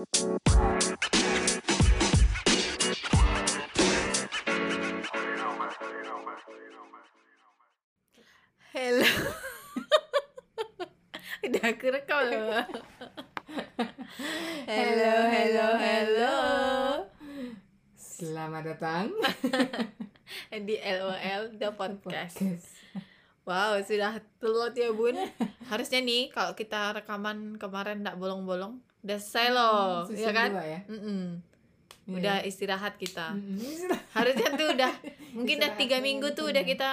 Hello. Udah aku rekam loh. hello, hello, hello. Selamat datang Di LOL The Podcast. Podcast. Wow, sudah telat ya bun. Harusnya nih kalau kita rekaman kemarin nggak bolong-bolong, udah selesai loh, Season ya kan? dua ya? Mm-mm. Iya. Udah istirahat kita. Harusnya tuh udah mungkin udah tiga minggu tuh betul. udah kita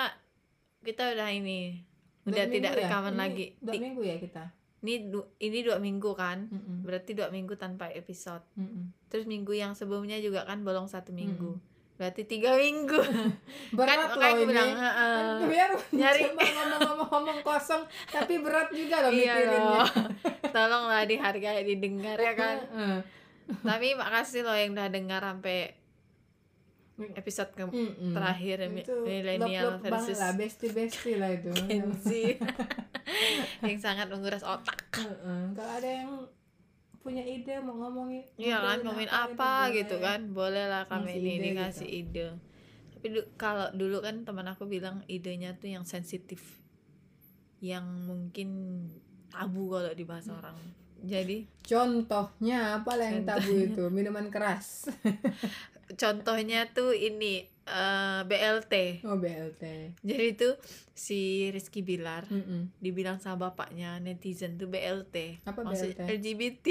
kita udah ini Dua udah minggu tidak ya? rekaman Ini lagi. Dua minggu ya kita. Ini du- ini dua minggu kan? Mm-mm. Berarti dua minggu tanpa episode. Mm-mm. Terus minggu yang sebelumnya juga kan bolong satu minggu. Berarti tiga minggu. Berat kan loh ini. bilang, "Heeh." Kan biar Nyari. ngomong-ngomong kosong tapi berat juga loh iya mikirinnya. loh. Tolonglah dihargai, didengar ya kan. Heeh. Tapi makasih loh yang udah dengar sampai episode ke Mm-mm. terakhir mi- Itu millennial love-love banget versus lah, bestie-bestie lah itu. Gen Z yang sangat menguras otak. Heeh. Kalau ada yang punya ide mau ngomongin Iya kan, ngomongin apa gitu boleh. kan, boleh lah kami Ngasih ini, ide ini gitu. ngasih ide. Tapi du- kalau dulu kan teman aku bilang idenya tuh yang sensitif, yang mungkin tabu kalau dibahas Hmm. orang. Jadi Contohnya apa lah yang tabu itu? Minuman keras. contohnya tuh ini eh, BLT. Oh BLT. Jadi tuh si Rizky Bilar Mm-mm. dibilang sama bapaknya netizen tuh BLT. Apa Maksud BLT? LGBT.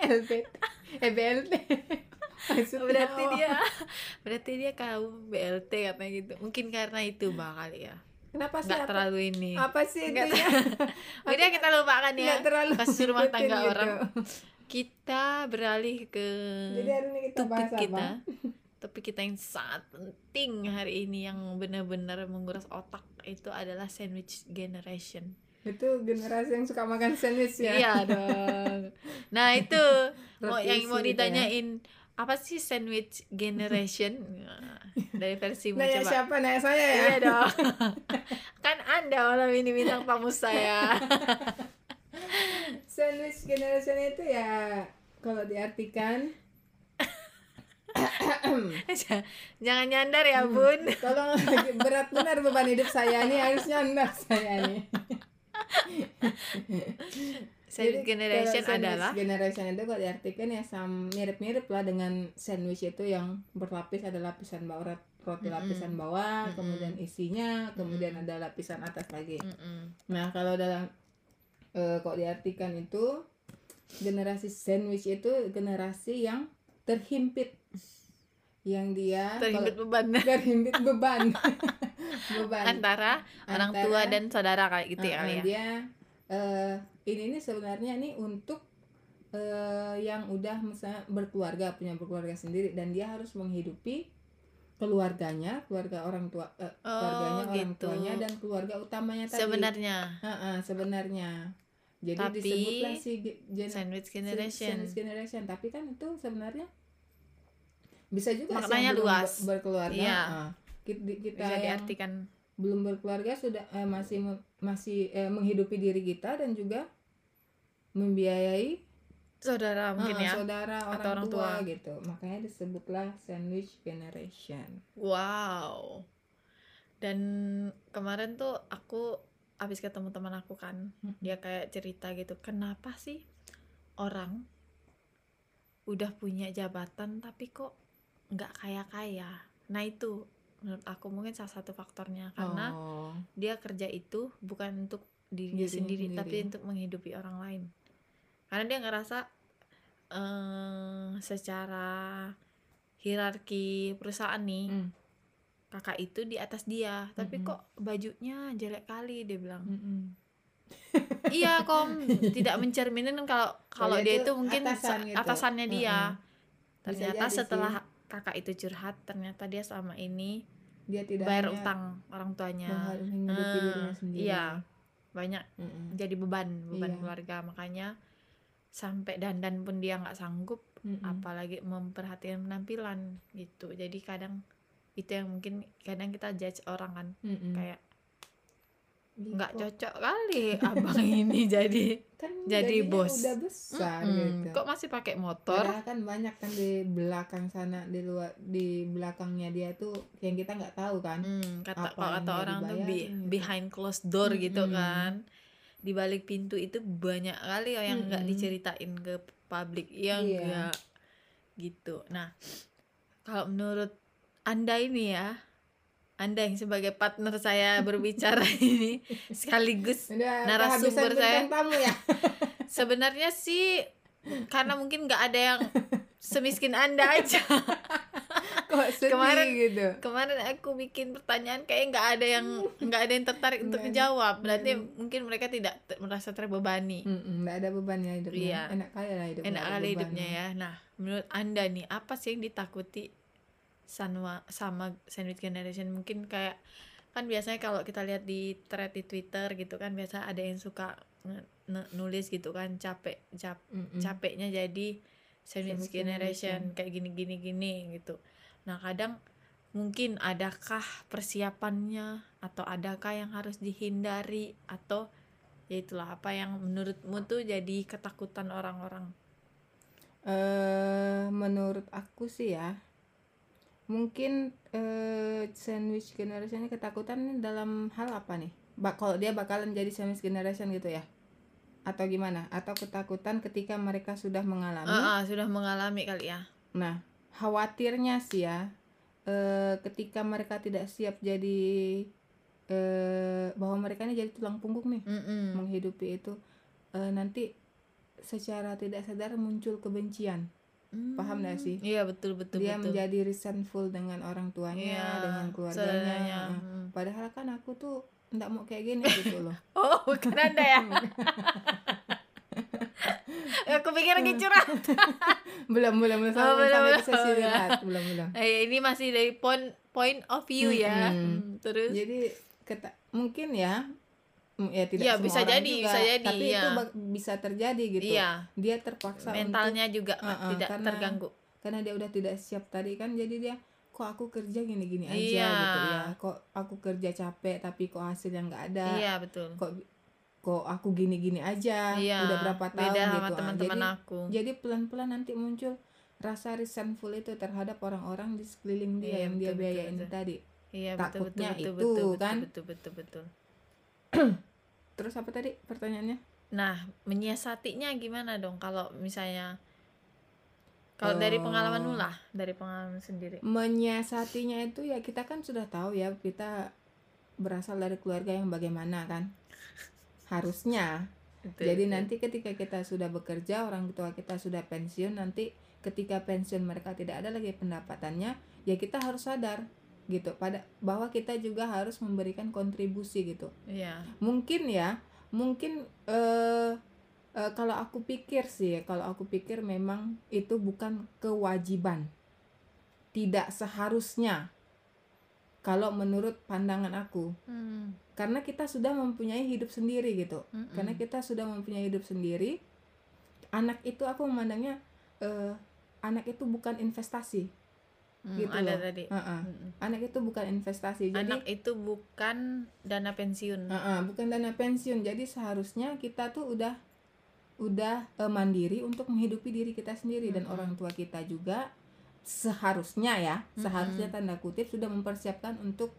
LPT. Eh BLT. Maksudnya berarti apa? dia berarti dia kaum BLT katanya gitu. Mungkin karena itu bah kali ya. Kenapa sih? Apa, terlalu ini. apa sih itu Nggak ya? Udah kita lupakan ya. Nggak terlalu Kasus rumah tangga gitu. orang. Kita beralih ke Jadi hari ini kita topik bahas kita. Topik kita yang sangat penting hari ini yang benar-benar menguras otak itu adalah sandwich generation. Itu generasi yang suka makan sandwich ya. Iya dong. Nah itu mau yang mau gitu ya. ditanyain apa sih sandwich generation Nah, dari versi Nanya coba. siapa? Nanya saya ya. Iya dong. kan anda malam ini bintang tamu saya. Sandwich generation itu ya kalau diartikan Jangan nyandar ya Hmm. bun. tolong berat benar beban hidup saya nih harusnya anda saya nih. Sandwich Jadi, generation sandwich adalah generation itu kalau diartikan ya sam mirip-mirip lah dengan sandwich itu yang berlapis ada lapisan bawah roti lapisan bawah Mm-mm. kemudian isinya kemudian ada lapisan atas lagi Mm-mm. nah kalau dalam eh, kok diartikan itu generasi sandwich itu generasi yang terhimpit. Yang dia terhimpit kalau- beban. terhimpit beban. Beban. Antara orang Antara- tua dan saudara kayak gitu ya Uh-uh, kali ya. dia eh, ini nih sebenarnya nih untuk eh, yang udah misalnya berkeluarga punya berkeluarga sendiri dan dia harus menghidupi keluarganya keluarga orang tua eh, keluarganya orang gitu. tuanya dan keluarga utamanya tadi. Sebenarnya. Uh-uh, sebenarnya jadi Tapi disebutlah si ge- gen- sandwich generation. sandwich generation tapi kan itu sebenarnya bisa juga Maknanya luas. ber- berkeluarga Iya. uh, kita, kita Bisa yang diartikan belum berkeluarga sudah eh, masih masih eh, menghidupi diri kita dan juga membiayai saudara mungkin eh, ya. saudara orang, Atau orang tua, tua. gitu makanya disebutlah sandwich generation Wow. Dan kemarin tuh aku habis ketemu teman aku kan, Hmm. dia kayak cerita gitu, kenapa sih orang udah punya jabatan tapi kok nggak kaya kaya? Nah itu menurut aku mungkin salah satu faktornya karena oh, dia kerja itu bukan untuk dirinya Dirinya sendiri, sendiri. tapi untuk menghidupi orang lain. Karena dia ngerasa eh secara hierarki perusahaan nih mm, kakak itu di atas dia tapi Mm-mm. kok bajunya jelek kali dia bilang mm, mm. iya kom tidak mencerminin kalau kalau Kalau dia itu mungkin atasan sa- gitu. atasannya dia Mm-mm. Bisa ternyata setelah kakak itu curhat ternyata dia selama ini dia tidak bayar utang orang tuanya sendiri iya banyak Mm-mm. jadi beban beban Iya. keluarga makanya sampai dandan pun dia nggak sanggup Mm-mm. apalagi memperhatikan penampilan gitu jadi kadang itu yang mungkin kadang kita judge orang kan Mm-mm. kayak nggak Kok- cocok kali abang ini jadi kan jadi bos. udah besar Mm-mm. gitu kok masih pakai motor Padahal kan banyak kan di belakang sana di luar di belakangnya dia tuh yang kita nggak tahu kan Hmm, kata Apa kalau kata orang tuh be- gitu. behind closed door gitu Mm-mm. kan di balik pintu itu banyak kali yang nggak Mm-mm. diceritain ke publik yang Iya. enggak gitu nah kalau menurut anda ini ya. Anda yang sebagai partner saya berbicara ini sekaligus Udah Narasumber saya. tamu ya? Sebenarnya sih karena mungkin nggak ada yang semiskin anda aja. Kok sedih Kemarin- gitu? kemarin aku bikin pertanyaan kayak nggak ada yang nggak ada yang tertarik untuk menjawab berarti mungkin mereka tidak te- merasa terbebani. Nggak ada beban ya hidupnya. Iya. enak kali lah hidupnya enak kali hidupnya ya. Nah menurut anda nih apa sih yang ditakuti sama sama sandwich generation mungkin kayak kan biasanya kalau kita lihat di thread di twitter gitu kan biasa ada yang suka nulis gitu kan capek cap- Mm-mm. capeknya jadi sandwich Sandwich generation generation. kayak gini gini gini gitu nah kadang mungkin adakah persiapannya atau adakah yang harus dihindari atau ya itulah apa yang menurutmu tuh jadi ketakutan orang-orang eh menurut aku sih ya mungkin eh sandwich generation ini ketakutan dalam hal apa nih? Bak kalau dia bakalan jadi sandwich generation gitu ya? Atau gimana? Atau ketakutan ketika mereka sudah mengalami? Ah, ah, sudah mengalami kali ya. Nah khawatirnya sih ya eh ketika mereka tidak siap jadi eh bahwa mereka ini jadi tulang punggung nih Mm-mm. menghidupi itu eh, nanti secara tidak sadar muncul kebencian Hmm. paham nggak sih? iya betul betul dia betul menjadi resentful dengan orang tuanya Iya, dengan keluarganya. Hmm. padahal kan aku tuh nggak mau kayak gini gitu loh oh bukan anda ya aku pikir lagi curhat belum belum belum Oh, sampai, belum, sampai belum. ke sesi Oh, ya. curhat belum belum Eh, ini masih dari point point of view ya Mm-mm. Hmm, terus jadi keta- mungkin ya ya tidak Iya, semua bisa orang jadi, juga, bisa jadi, tapi iya. itu bak- bisa terjadi gitu. Iya. Dia terpaksa untuk mentalnya juga Uh-uh, tidak karena- terganggu. karena dia udah tidak siap tadi kan jadi dia kok aku kerja gini-gini aja Iya. gitu ya. Kok aku kerja capek tapi kok hasilnya nggak ada? Iya betul. Kok kok aku gini-gini aja? Iya udah berapa tahun beda sama gitu. Ah, teman-teman jadi aku. jadi pelan-pelan nanti muncul rasa resentful itu terhadap orang-orang di sekeliling dia Iya, yang dia betul, biayain betul, tadi. Iya betul betul takutnya betul itu, betul betul kan. betul betul betul terus apa tadi pertanyaannya nah menyiasatinya gimana dong kalau misalnya kalau dari Oh. pengalaman lah dari pengalaman sendiri menyiasatinya itu ya kita kan sudah tahu ya kita berasal dari keluarga yang bagaimana kan harusnya Betul, Jadi betul. nanti ketika kita sudah bekerja, orang tua kita sudah pensiun, nanti ketika pensiun mereka tidak ada lagi pendapatannya, ya kita harus sadar gitu pada bahwa kita juga harus memberikan kontribusi gitu. iya Mungkin ya, mungkin eh eh, kalau aku pikir sih, kalau aku pikir memang itu bukan kewajiban. Tidak seharusnya. Kalau menurut pandangan aku, Hmm, karena kita sudah mempunyai hidup sendiri gitu mm-mm. karena kita sudah mempunyai hidup sendiri anak itu aku memandangnya eh, anak itu bukan investasi Hmm, gitu ada loh. tadi Heeh. Mm-mm. anak itu bukan investasi jadi anak itu bukan dana pensiun heeh, bukan dana pensiun jadi seharusnya kita tuh udah udah eh, mandiri untuk menghidupi diri kita sendiri dan Mm-mm. orang tua kita juga seharusnya ya Mm-mm. seharusnya tanda kutip sudah mempersiapkan untuk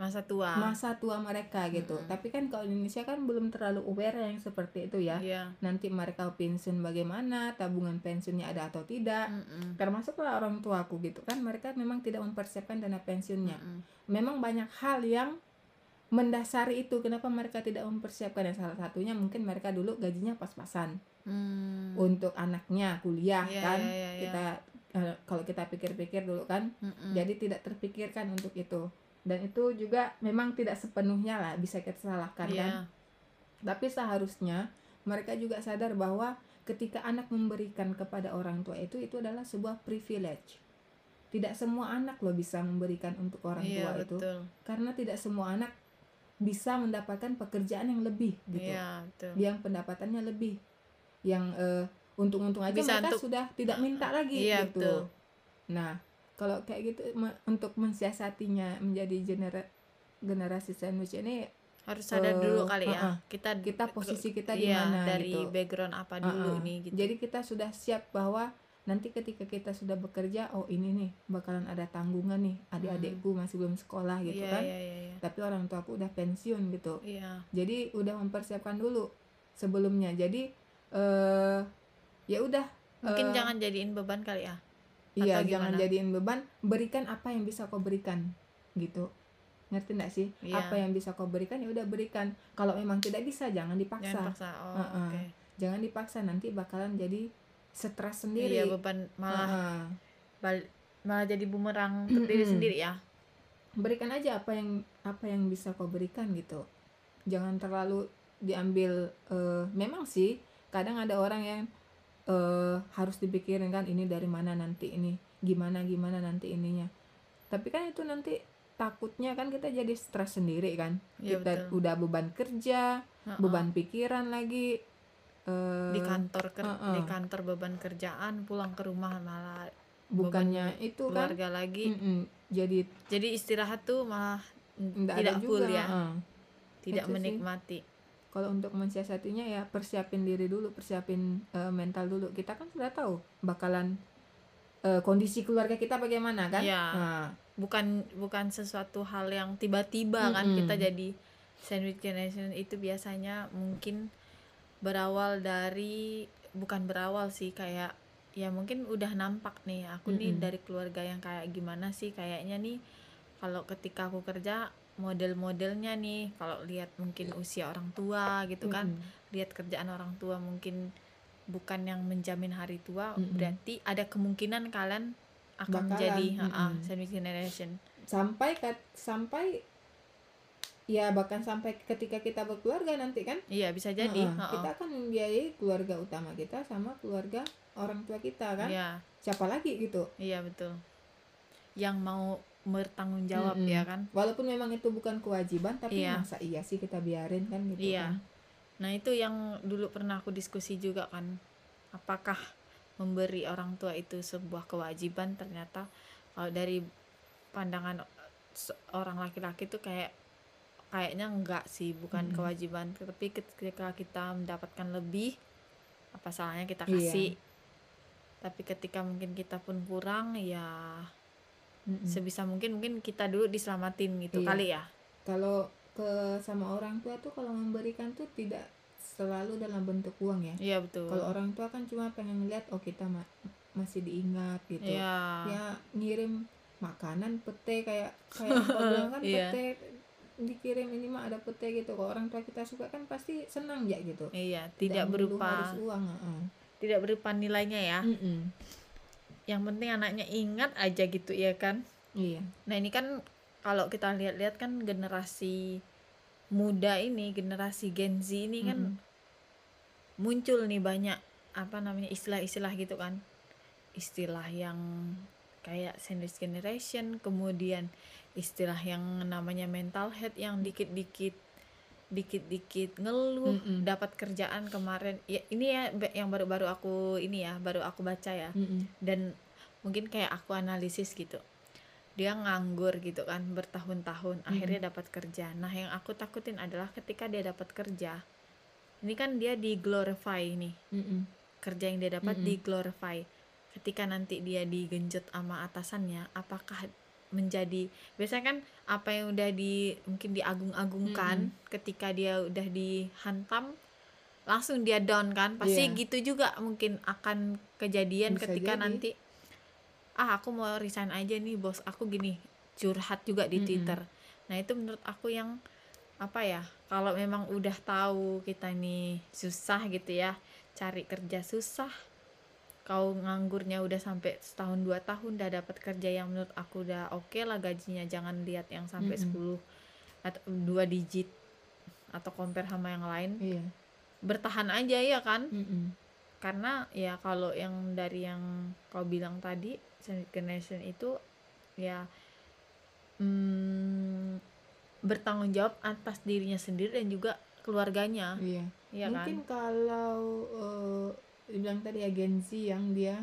masa tua. Masa tua mereka gitu. Mm-mm. tapi kan kalau di Indonesia kan belum terlalu aware yang seperti itu ya. Iya. Nanti mereka pensiun bagaimana tabungan pensiunnya ada atau tidak. Mm-mm. termasuklah orang tuaku gitu kan. Mereka memang tidak mempersiapkan dana pensiunnya. Mm-mm. memang banyak hal yang mendasari itu. Kenapa mereka tidak mempersiapkan? Yang salah satunya mungkin mereka dulu gajinya pas-pasan. Hmm. untuk anaknya kuliah Iya, kan. iya, iya, iya. kita eh, kalau kita pikir-pikir dulu kan. Mm-mm. jadi tidak terpikirkan untuk itu dan itu juga memang tidak sepenuhnya lah bisa kita salahkan Iya. kan tapi seharusnya mereka juga sadar bahwa ketika anak memberikan kepada orang tua itu itu adalah sebuah privilege. Tidak semua anak loh bisa memberikan untuk orang iya tua itu betul karena tidak semua anak bisa mendapatkan pekerjaan yang lebih gitu. iya betul Yang pendapatannya lebih. Yang eh, untung-untung aja Bisa mereka untuk- sudah tidak minta lagi Iya, gitu. betul. Nah, kalau kayak gitu me- untuk mensiasatinya menjadi genera generasi sandwich ini harus sadar Eh, dulu kali ya uh-uh. kita Kita posisi kita di iya, mana, dari gitu. background apa dulu Uh-uh. nih gitu Jadi kita sudah siap bahwa nanti ketika kita sudah bekerja, oh ini nih bakalan ada tanggungan nih, adik-adikku masih belum sekolah gitu iya kan. iya iya iya Tapi orang tuaku udah pensiun gitu. iya Jadi udah mempersiapkan dulu sebelumnya. Jadi eh ya udah mungkin eh, jangan jadiin beban kali ya Iya, atau jangan gimana? jadiin beban. Berikan apa yang bisa kau berikan, gitu. Ngerti nggak sih? Iya. Apa yang bisa kau berikan ya udah berikan. Kalau memang tidak bisa, jangan dipaksa. jangan paksa oh Uh-uh. oke Jangan dipaksa nanti bakalan jadi stres sendiri. iya beban malah Uh-uh. bal- malah jadi bumerang untuk diri sendiri ya Berikan aja apa yang apa yang bisa kau berikan gitu. Jangan terlalu diambil. eh, memang sih, kadang ada orang yang eh, harus dipikirin kan ini dari mana nanti ini, gimana gimana nanti ininya. Tapi kan itu nanti takutnya kan kita jadi stres sendiri kan. Iya, kita betul. udah beban kerja, Uh-uh. beban pikiran lagi. eh, di kantor ker- uh-uh. di kantor beban kerjaan pulang ke rumah malah bukannya itu kan keluarga lagi mm-mm, jadi jadi istirahat tuh malah tidak full juga ya uh. tidak Itu sih. Kalau untuk mensiasatinya ya persiapin diri dulu persiapin eh, mental dulu kita kan sudah tahu bakalan eh, kondisi keluarga kita bagaimana kan Iya. Nah, bukan bukan sesuatu hal yang tiba-tiba kan Mm-mm. kita jadi sandwich generation itu biasanya mungkin berawal dari bukan berawal sih kayak ya mungkin udah nampak nih aku nih Mm-mm. dari keluarga yang kayak gimana sih kayaknya nih kalau ketika aku kerja model-modelnya nih kalau lihat mungkin usia orang tua gitu kan mm-mm. lihat kerjaan orang tua mungkin bukan yang menjamin hari tua Mm-mm. berarti ada kemungkinan kalian akan Bakalan, menjadi mm-mm. sandwich generation sampai sampai ya bahkan sampai ketika kita berkeluarga nanti kan iya bisa jadi Heeh, ha-ha. kita akan membiayai keluarga utama kita sama keluarga orang tua kita kan iya siapa lagi gitu iya betul yang mau bertanggung jawab Mm-mm. ya kan walaupun memang itu bukan kewajiban tapi Iya. masa iya sih kita biarin kan gitu Iya. kan nah itu yang dulu pernah aku diskusi juga kan apakah memberi orang tua itu sebuah kewajiban ternyata kalau dari pandangan orang laki-laki itu kayak kayaknya enggak sih bukan Mm-mm. kewajiban tapi ketika kita mendapatkan lebih apa salahnya kita Iya. kasih tapi ketika mungkin kita pun kurang ya Sebisa mungkin mungkin kita dulu diselamatin gitu Iya. kali ya. Kalau ke sama orang tua tuh kalau memberikan tuh tidak selalu dalam bentuk uang ya. Iya betul. Kalau orang tua kan cuma pengen ngeliat oh kita ma- masih diingat gitu. Iya. Ya ngirim makanan pete kayak kayak bilang kan Iya. pete dikirim ini mah ada pete gitu. Kalau orang tua kita suka kan pasti senang ya gitu. Iya tidak, melulu berupa harus uang heeh. tidak berupa nilainya ya. Mm-mm. Yang penting anaknya ingat aja gitu ya kan? Iya. Nah ini kan kalau kita lihat-lihat kan generasi muda ini generasi Gen Z ini kan muncul nih banyak apa namanya istilah-istilah gitu kan. Istilah yang kayak sandwich generation kemudian istilah yang namanya mental health yang dikit-dikit dikit-dikit ngeluh Mm-mm. dapat kerjaan kemarin ya ini ya yang baru-baru aku ini ya baru aku baca ya Mm-mm. dan mungkin kayak aku analisis gitu dia nganggur gitu kan bertahun-tahun akhirnya dapat kerja nah yang aku takutin adalah ketika dia dapat kerja ini kan dia di glorify nih Mm-mm. kerja yang dia dapat Mm-mm. di glorify ketika nanti dia digenjot sama atasannya apakah menjadi biasanya kan apa yang udah di mungkin diagung-agungkan ketika dia udah dihantam langsung dia down kan pasti Iya. gitu juga mungkin akan kejadian Bisa ketika jadi. nanti ah aku mau resign aja nih bos aku gini curhat juga di Mm-mm. Twitter nah itu menurut aku yang apa ya kalau memang udah tahu kita nih susah gitu ya cari kerja susah kau nganggurnya udah sampai setahun dua tahun udah dapat kerja yang menurut aku udah oke lah gajinya. Jangan lihat yang sampai Mm-mm. 10 atau dua digit atau compare sama yang lain. Iya. Bertahan aja ya kan? Mm-mm. karena ya kalau yang dari yang kau bilang tadi sandwich generation itu ya hmm, bertanggung jawab atas dirinya sendiri dan juga keluarganya. Iya. Ya kan? Mungkin kalau eh, dibilang tadi ya Gen Z yang dia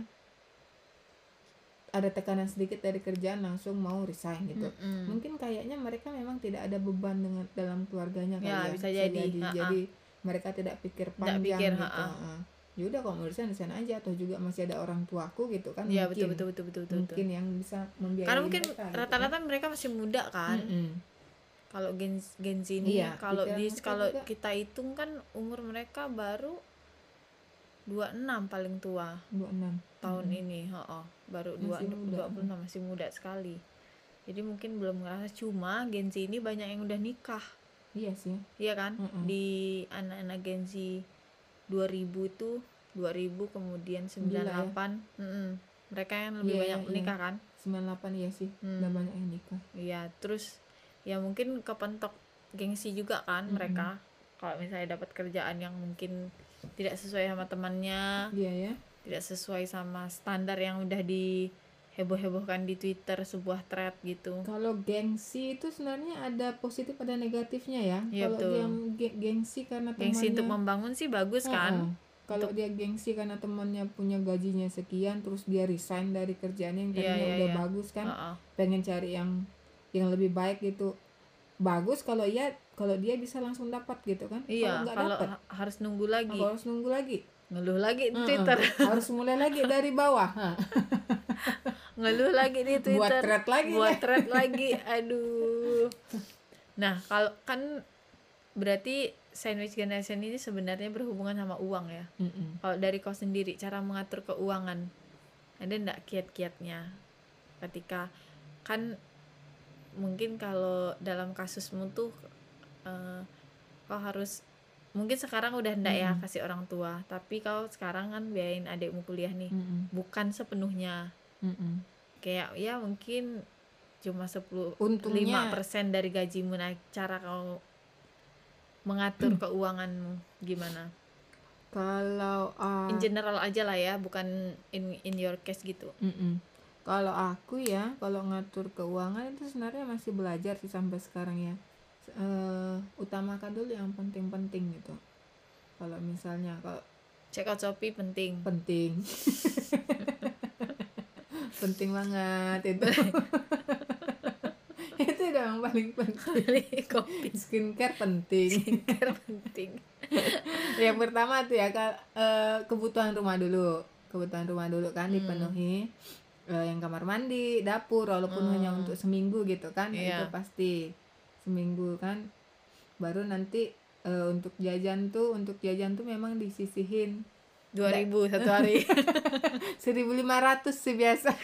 ada tekanan sedikit dari kerjaan langsung mau resign gitu Mm-mm. mungkin kayaknya mereka memang tidak ada beban dengan dalam keluarganya kali Ya, ya, bisa jadi. Ha-ha. jadi mereka tidak pikir Tidak panjang pikir, gitu ha-ha. Heeh. ya udah kalau mau resign resign aja atau juga masih ada orang tuaku gitu kan ya mungkin betul betul betul betul betul, mungkin yang bisa membiayai karena mungkin mereka, gitu rata-rata mereka masih muda kan Mm-mm. kalau gen gen Z ini Iya, kalau pikiran di kalau kita hitung kan umur mereka baru 26 paling tua 26 tahun ini heeh. baru dua Masih muda. 26 masih muda sekali jadi mungkin belum ngerasa cuma Gen Z ini banyak yang udah nikah iya sih iya kan Mm-mm. di anak-anak Gen Z 2000 itu 2000 kemudian 98 ya? mm-mm. mereka yang lebih Iya, banyak iya. menikah kan 98 iya sih Hmm. udah banyak yang nikah Iya, terus ya mungkin kepentok gengsi juga kan Mm-mm. mereka. Kalau misalnya dapat kerjaan yang mungkin tidak sesuai sama temannya, iya ya tidak sesuai sama standar yang udah diheboh-hebohkan di Twitter sebuah thread gitu. Kalau gengsi itu sebenarnya ada positif ada negatifnya ya. Iya, Kalau dia ge- gengsi karena Gengsi untuk temannya membangun sih bagus kan? Heeh. Kalau dia gengsi karena temannya punya gajinya sekian terus dia resign dari kerjaannya yang Iya, tadinya iya, udah iya. bagus kan, Heeh. pengen cari yang yang lebih baik gitu. Bagus kalau iya kalau dia bisa langsung dapat gitu kan. Iya, kalau dapat harus nunggu lagi, kalau harus nunggu lagi. ngeluh lagi di. Twitter, harus mulai lagi dari bawah. Ngeluh lagi di Twitter. Buat thread lagi buat thread lagi aduh nah kalau kan berarti sandwich generation ini sebenarnya berhubungan sama uang ya Mm-mm. kalau dari kau sendiri cara mengatur keuangan ada ndak kiat-kiatnya ketika kan mungkin kalau dalam kasusmu tuh eh, kau harus mungkin sekarang udah ndak ya Mm-mm. kasih orang tua tapi kau sekarang kan biayain adikmu kuliah nih Mm-mm. bukan sepenuhnya Mm-mm. kayak ya mungkin cuma 10 Untungnya 5% dari gajimu nah cara kau mengatur keuanganmu gimana kalau ah, in general aja lah ya bukan in in your case gitu Mm-mm. Kalau aku ya, kalau ngatur keuangan itu sebenarnya masih belajar sih sampai sekarang ya. Eh, utamakan dulu yang penting-penting gitu. Kalau misalnya kalau check out Shopee penting penting, penting banget itu. itu udah yang paling penting. kopi Skincare penting. skincare penting yang pertama tuh ya ke- eh, kebutuhan rumah dulu kebutuhan rumah dulu kan Hmm. Eh, yang kamar mandi dapur walaupun Hmm. hanya untuk seminggu gitu kan. Iya. itu pasti seminggu kan. Baru nanti eh, untuk jajan tuh untuk jajan tuh memang disisihin. 2000 satu hari. 1500 sih biasa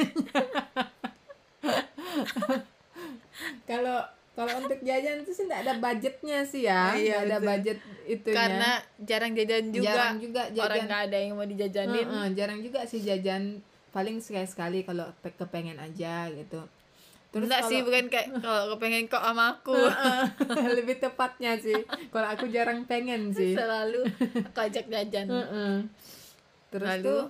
kalau kalau untuk jajan itu sih tidak ada budgetnya sih ya. Iya, nggak ada betul. budget itunya. Karena jarang jajan juga. Jarang juga jajan. orang nggak ada yang mau dijajanin. Heeh, jarang juga sih jajan paling sekali sekali kalau pe- kepengen aja gitu. Terus Enggak sih bukan kayak kalau kepengen kok sama aku. Lebih tepatnya sih. Kalau aku jarang pengen sih. selalu aku ajak jajan terus Lalu? tuh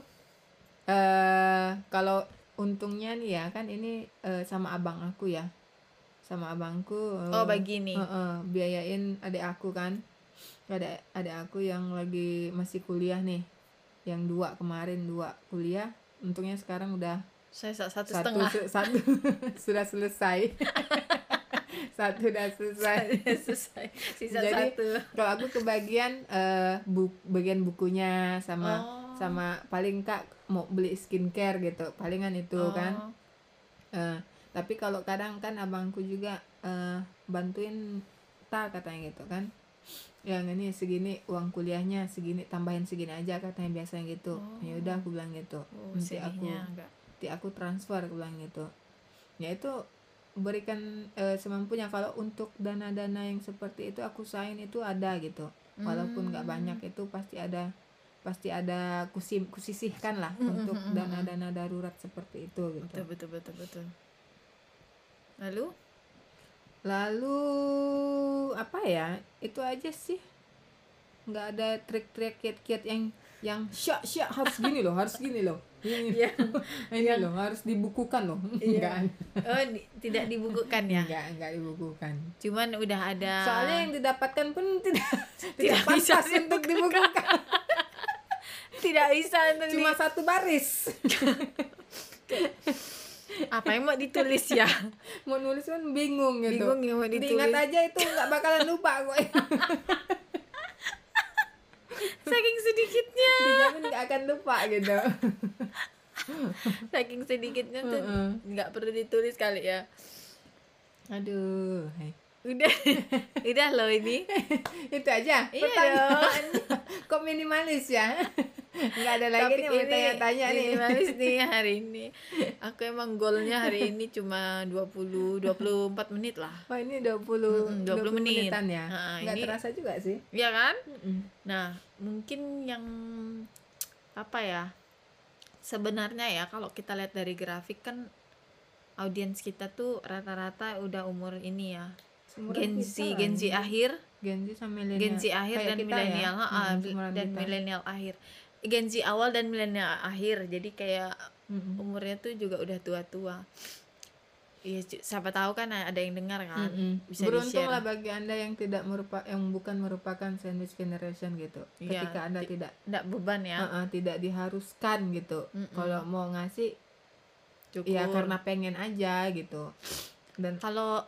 eh kalau untungnya nih ya kan ini eh, sama abang aku ya. Sama abangku eh, oh bagi nih. Heeh, biayain adik aku kan. Ada adik aku yang lagi masih kuliah nih. Yang dua kemarin dua kuliah untungnya sekarang udah saya sa- satu, satu setengah. se- satu sudah selesai. Satu udah selesai. Selesai. Sisa Jadi, satu. kalau aku kebagian eh bu bagian bukunya sama Oh. sama paling kak mau beli skincare gitu palingan itu kan. Oh. Eh, tapi kalau kadang kan abangku juga eh, bantuin ta katanya gitu kan yang ini segini uang kuliahnya segini tambahin segini aja katanya biasanya gitu Oh. ya udah aku bilang gitu Oh, nanti aku enggak. nanti aku transfer aku bilang gitu ya itu berikan eh, semampunya kalau untuk dana-dana yang seperti itu aku usahain itu ada gitu walaupun nggak Hmm. banyak itu pasti ada pasti ada kusim kusisihkan lah Hmm, untuk hmm, hmm. dana-dana darurat seperti itu gitu betul betul betul betul lalu Lalu apa ya? Itu aja sih. nggak ada trik-trik kiat-kiat yang yang syak syak harus gini loh, harus gini loh. Ini, Iya. ini loh harus dibukukan loh. Iya. Enggak. oh di- tidak dibukukan ya Enggak, enggak dibukukan. cuman udah ada Soalnya yang didapatkan pun tidak tidak, Tidak bisa untuk dibukukan. tidak bisa untuk Cuma di- satu baris. Apa yang mau ditulis ya? Mau nulis kan bingung gitu. Bingung yang mau ditulis. Diingat aja itu nggak bakalan lupa kok saking sedikitnya. Dijamin nggak akan lupa gitu. Saking sedikitnya tuh nggak perlu ditulis kali ya. Aduh hai. udah. Udah loh ini. Itu aja. Iya pertanyaan kok minimalis ya nggak ada lagi nih mau tanya-tanya nih minimalis nih hari ini aku emang goalnya hari ini cuma 20 24 menit lah Wah ini 20 Mm-mm, 20 menit. menitan ya Nah, nggak ini- terasa juga sih Iya kan. Nah, mungkin yang apa ya? Sebenarnya ya kalau kita lihat dari grafik kan audiens kita tuh rata-rata udah umur ini ya. Gen Z, Gen Z ini. akhir, Gen Z sama milenial Gen Z akhir Kayak dan ya. milenial, ah, seumuran dan milenial akhir. Gen Z awal dan milenial akhir. Jadi kayak Mm-mm. umurnya tuh juga udah tua-tua. Iya, siapa tahu kan ada yang dengar kan. Mm-mm. Bisa Beruntung lah bagi anda yang tidak merupa yang bukan merupakan sandwich generation gitu. Iya, Ketika anda ti- tidak Nggak beban ya. uh-uh, tidak diharuskan gitu. Mm-mm. Kalau mau ngasih Cukur. ya karena pengen aja gitu. Dan kalau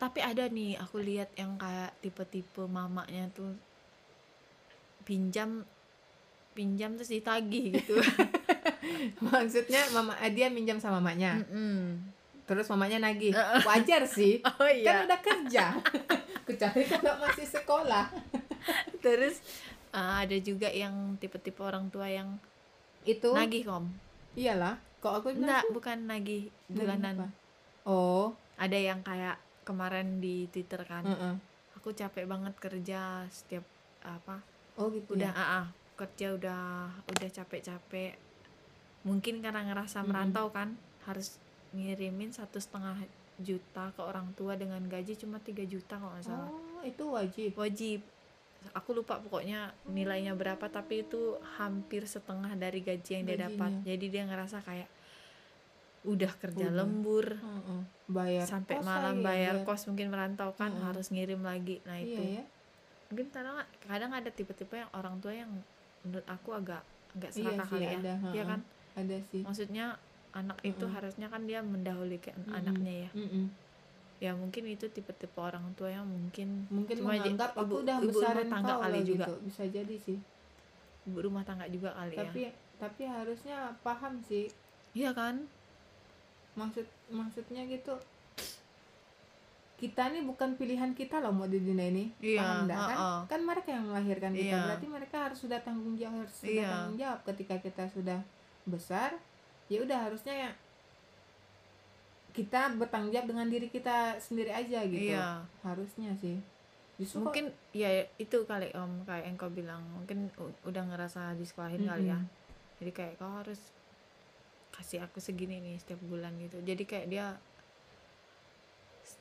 tapi ada nih aku lihat yang kayak tipe-tipe mamanya tuh pinjam pinjam terus ditagih gitu maksudnya mama eh, dia minjam sama mamanya. Mm-mm. Terus mamanya nagih. Wajar sih. oh Kan iya udah kerja. Kecuali kalau masih sekolah. terus ah, ada juga yang tipe-tipe orang tua yang Itu nagih kom iyalah. Kok aku enggak bukan nagih bulanan apa? Oh, ada yang kayak kemarin di twitter kan heeh. aku capek banget kerja setiap apa Oh gitu. udah ya? ah, ah, kerja udah udah capek-capek mungkin karena ngerasa Mm-mm. merantau kan harus ngirimin satu setengah juta ke orang tua dengan gaji cuma 3 juta kalau nggak salah Oh, itu wajib. wajib aku lupa pokoknya nilainya berapa tapi itu hampir setengah dari gaji yang dia dapat Gajinya. jadi dia ngerasa kayak udah kerja Udah. lembur Heeh. Bayar sampai kos malam lagi, bayar bayar- kos mungkin merantau kan Mm-mm. harus ngirim lagi nah itu Iya ya. mungkin kadang kadang ada tipe-tipe yang orang tua yang menurut aku agak agak Iya serakah sih kali ya ada. Iya heeh. kan Ada sih. maksudnya anak itu Mm-mm. harusnya kan dia mendahulukan Mm-mm. anaknya ya Mm-mm. ya mungkin itu tipe-tipe orang tua yang mungkin Mungkin Cuma menganggap aku udah ibu rumah tangga kali loh juga. gitu. Bisa jadi sih. ibu rumah tangga juga kali Tapi ya tapi harusnya paham sih. iya kan Maksud maksudnya gitu. Kita nih bukan pilihan kita loh mau di dunia ini. Iya, Paham nggak kan? heeh. Kan mereka yang melahirkan kita. Iya. Berarti mereka harus sudah tanggung jawab, harus sudah Iya. tanggung jawab ketika kita sudah besar. Ya udah harusnya ya kita bertanggung jawab dengan diri kita sendiri aja gitu. iya Harusnya sih. Justru kok- mungkin ya itu kali om kayak yang kau bilang mungkin udah ngerasa disekolahin kali ya jadi kayak kau harus kasih aku segini nih setiap bulan gitu jadi kayak dia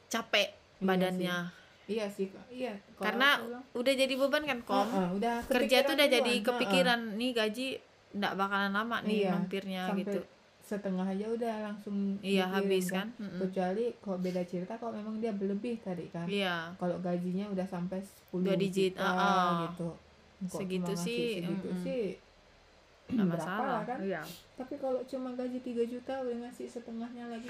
capek Iya badannya Iya sih, Kak. iya. Karena udah jadi beban kan kom "Heeh, udah kerja tuh udah jadi duluan." kepikiran nih gaji ndak bakalan lama nih Iya, mampirnya Sampai gitu setengah aja udah langsung iya mikirin habis kan Mm-mm. Kecuali kalau beda cerita kalau memang dia berlebih tadi kan. iya Kalau gajinya udah sampai 10 Dua digit, juta ah, ah. gitu. Kok Segitu sih, segitu mm-mm. sih. nggak berapa masalah lah kan? iya Tapi kalau cuma gaji 3 juta udah ngasih setengahnya lagi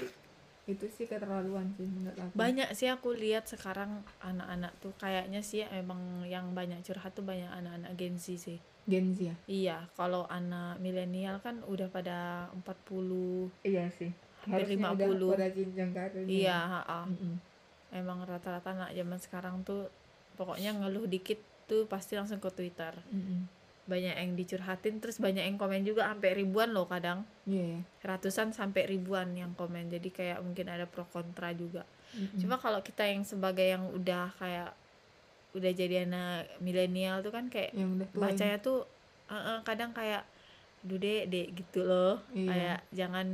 itu sih keterlaluan sih menurut aku. banyak sih aku lihat sekarang anak-anak tuh kayaknya sih emang yang banyak curhat tuh banyak anak-anak Gen Z sih Gen Z ya. iya kalau anak milenial kan udah pada 40 Iya sih. Hampir Harusnya 50. udah pada jenjang karirnya. iya ha-ha. Mm-mm. emang rata-rata anak zaman sekarang tuh pokoknya ngeluh dikit tuh pasti langsung ke Twitter Mm-mm. Banyak yang dicurhatin terus banyak yang komen juga sampai ribuan loh kadang ya. ratusan sampai ribuan yang komen jadi kayak mungkin ada pro kontra juga Mm-mm. cuma kalau kita yang sebagai yang udah kayak udah jadi anak milenial tuh kan kayak yang udah bacanya tuh eh, kadang kayak duh dek gitu loh Iya. kayak jangan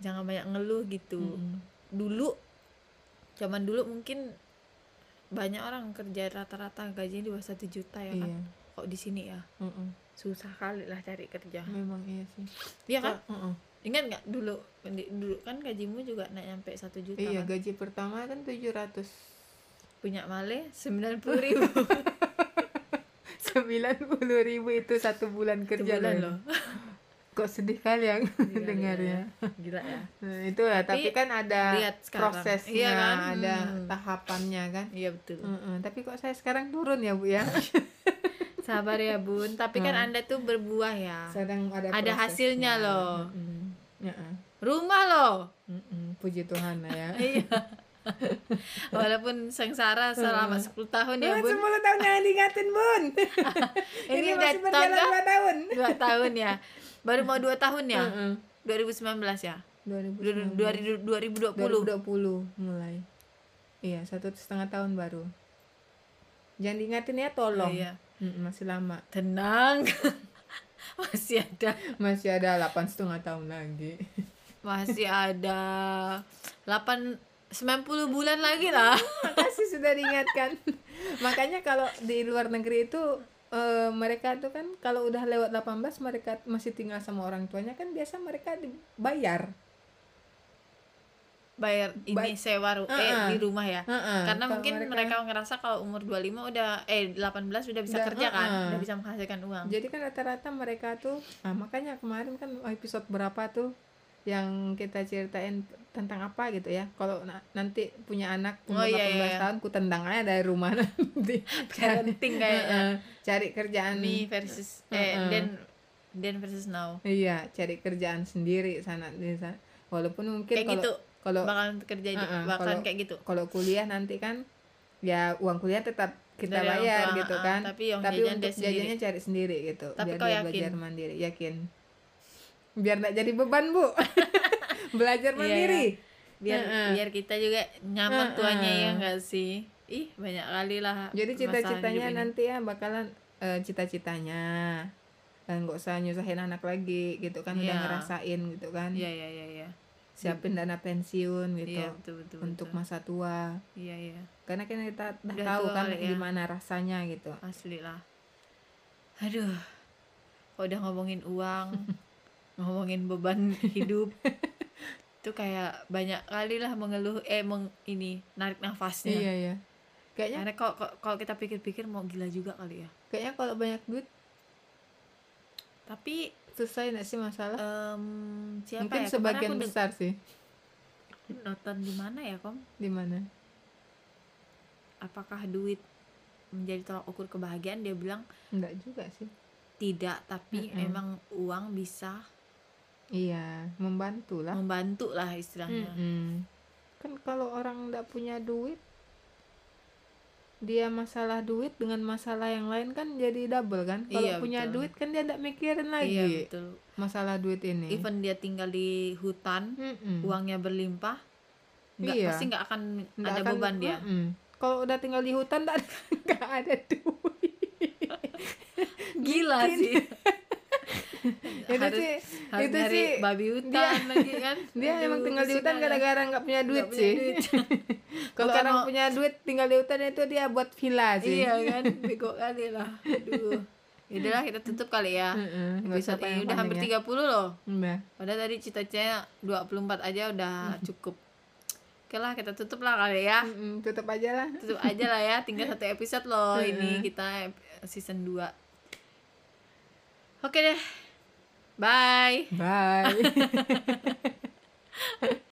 jangan banyak ngeluh gitu Mm-mm. dulu zaman dulu mungkin banyak orang kerja rata-rata gajinya di bawah satu juta ya kan Iya. Kok di sini ya Mm-mm. susah kali lah cari kerja Memang iya sih. iya kan Kok- mm-mm. ingat nggak dulu dulu kan gajimu juga naik nyampe satu juta Iya, kan gaji pertama kan 700 punya male sembilan puluh ribu 90 ribu itu satu bulan kerja sebulan loh. loh kok sedih kali yang Gila, dengarnya gila ya Nah, itu ya tapi, Tapi kan ada prosesnya Iya kan? ada Hmm. tahapannya kan iya betul Mm-mm. tapi kok saya sekarang turun ya bu ya sabar ya bun tapi kan Hmm. anda tuh berbuah ya sedang ada Ada hasilnya loh. Mm-mm. Ya-ah. rumah loh Mm-mm. puji Tuhan lah ya iya walaupun sengsara selama 10 tahun ya bun 10 tahun jangan diingatin bun Ini ini, udah masih berjalan tangga? 2 tahun dua tahun ya baru mau dua tahun ya Mm-mm. 2019 ya 2019. 2020 2020 mulai iya satu setengah tahun baru jangan diingatin ya tolong Oh, iya. Mm, masih lama. Tenang. Masih ada. Masih ada delapan setengah tahun lagi. Masih ada 8 90 bulan lagi lah. Makasih sudah diingatkan. Makanya kalau di luar negeri itu eh, mereka tuh kan kalau udah lewat 18 mereka masih tinggal sama orang tuanya kan biasa mereka dibayar bayar ini Bay- sewa ru- eh Uh-uh. di rumah ya. Heeh, karena kalau mungkin mereka, ngerasa kalau umur 25 udah eh 18 udah bisa Udah, kerja kan uh-uh. udah bisa menghasilkan uang. Jadi kan rata-rata mereka tuh nah, makanya kemarin kan episode berapa tuh yang kita ceritain tentang apa gitu ya. Kalau na- nanti punya anak umur Oh, iya, 18 iya, iya. tahun ku tendang aja dari rumah nanti. Parenting kayaknya. Heeh, cari kerjaan. Me versus eh Uh-uh. then then versus now. Iya cari kerjaan sendiri sana di sana. Walaupun mungkin kayak kalau gitu kalau bakalan kerja di- Uh-uh, bakalan kalau- kayak gitu kalau kuliah nanti kan ya uang kuliah tetap kita Dari bayar tua, gitu uh, kan tapi yang tapi jajan untuk sendiri. jajannya cari sendiri gitu Tapi biar kau dia yakin? belajar mandiri yakin biar nggak jadi beban bu belajar Iya, mandiri biar Uh-uh. biar kita juga nyaman Uh-uh. tuanya ya enggak sih ih banyak kali lah jadi cita-citanya nanti ya bakalan eh, cita-citanya dan nggak usah nyusahin anak lagi gitu kan udah Iya. ngerasain gitu kan iya iya iya iya siapin dana pensiun gitu iya betul betul untuk betul. masa tua. Iya iya. Karena kan kita udah, tahu tua kan ya. gimana rasanya gitu. Asli lah. Aduh kalau udah ngomongin uang ngomongin beban hidup. Itu kayak banyak kali lah mengeluh eh meng, ini narik nafasnya. Iya iya. Kayaknya karena kalau- kalau kita pikir-pikir mau gila juga kali ya. Kayaknya kalau banyak duit tapi selesai nggak sih masalah? Em, siapa mungkin ya? Sebagian besar sih. Nonton di mana ya kom? Di mana? Apakah duit menjadi tolak ukur kebahagiaan? Dia bilang enggak juga sih. tidak tapi Mm-mm. memang uang bisa iya membantu lah. Membantu lah istilahnya. Mm-mm. kan kalau orang nggak punya duit dia masalah duit dengan masalah yang lain kan jadi double kan kalau Iya, punya betul. duit kan dia nggak mikirin iya lagi betul masalah duit ini even dia tinggal di hutan Mm-mm. uangnya berlimpah nggak Iya. pasti nggak akan Nggak ada akan- beban dia Mm-mm. kalau udah tinggal di hutan nggak ada- duit gila sih itu harus sih harus itu sih. babi hutan lagi kan? dia Aduh, emang tinggal di hutan gara-gara nggak punya duit punya sih. kalau orang mau- punya duit tinggal di hutan itu dia buat villa sih. Iya kan? Bego kali lah. Aduh. Yaudahlah kita tutup kali ya nggak usah episode ini. udah hampir panjang-panjang 30 loh. Ya. Udah. Padahal tadi cita-citanya 24 aja udah cukup. Oke lah kita tutup lah kali ya. Mm-mm, tutup aja lah. Tutup aja lah ya. Tinggal satu episode loh. Ini kita season 2 Oke deh Bye. Bye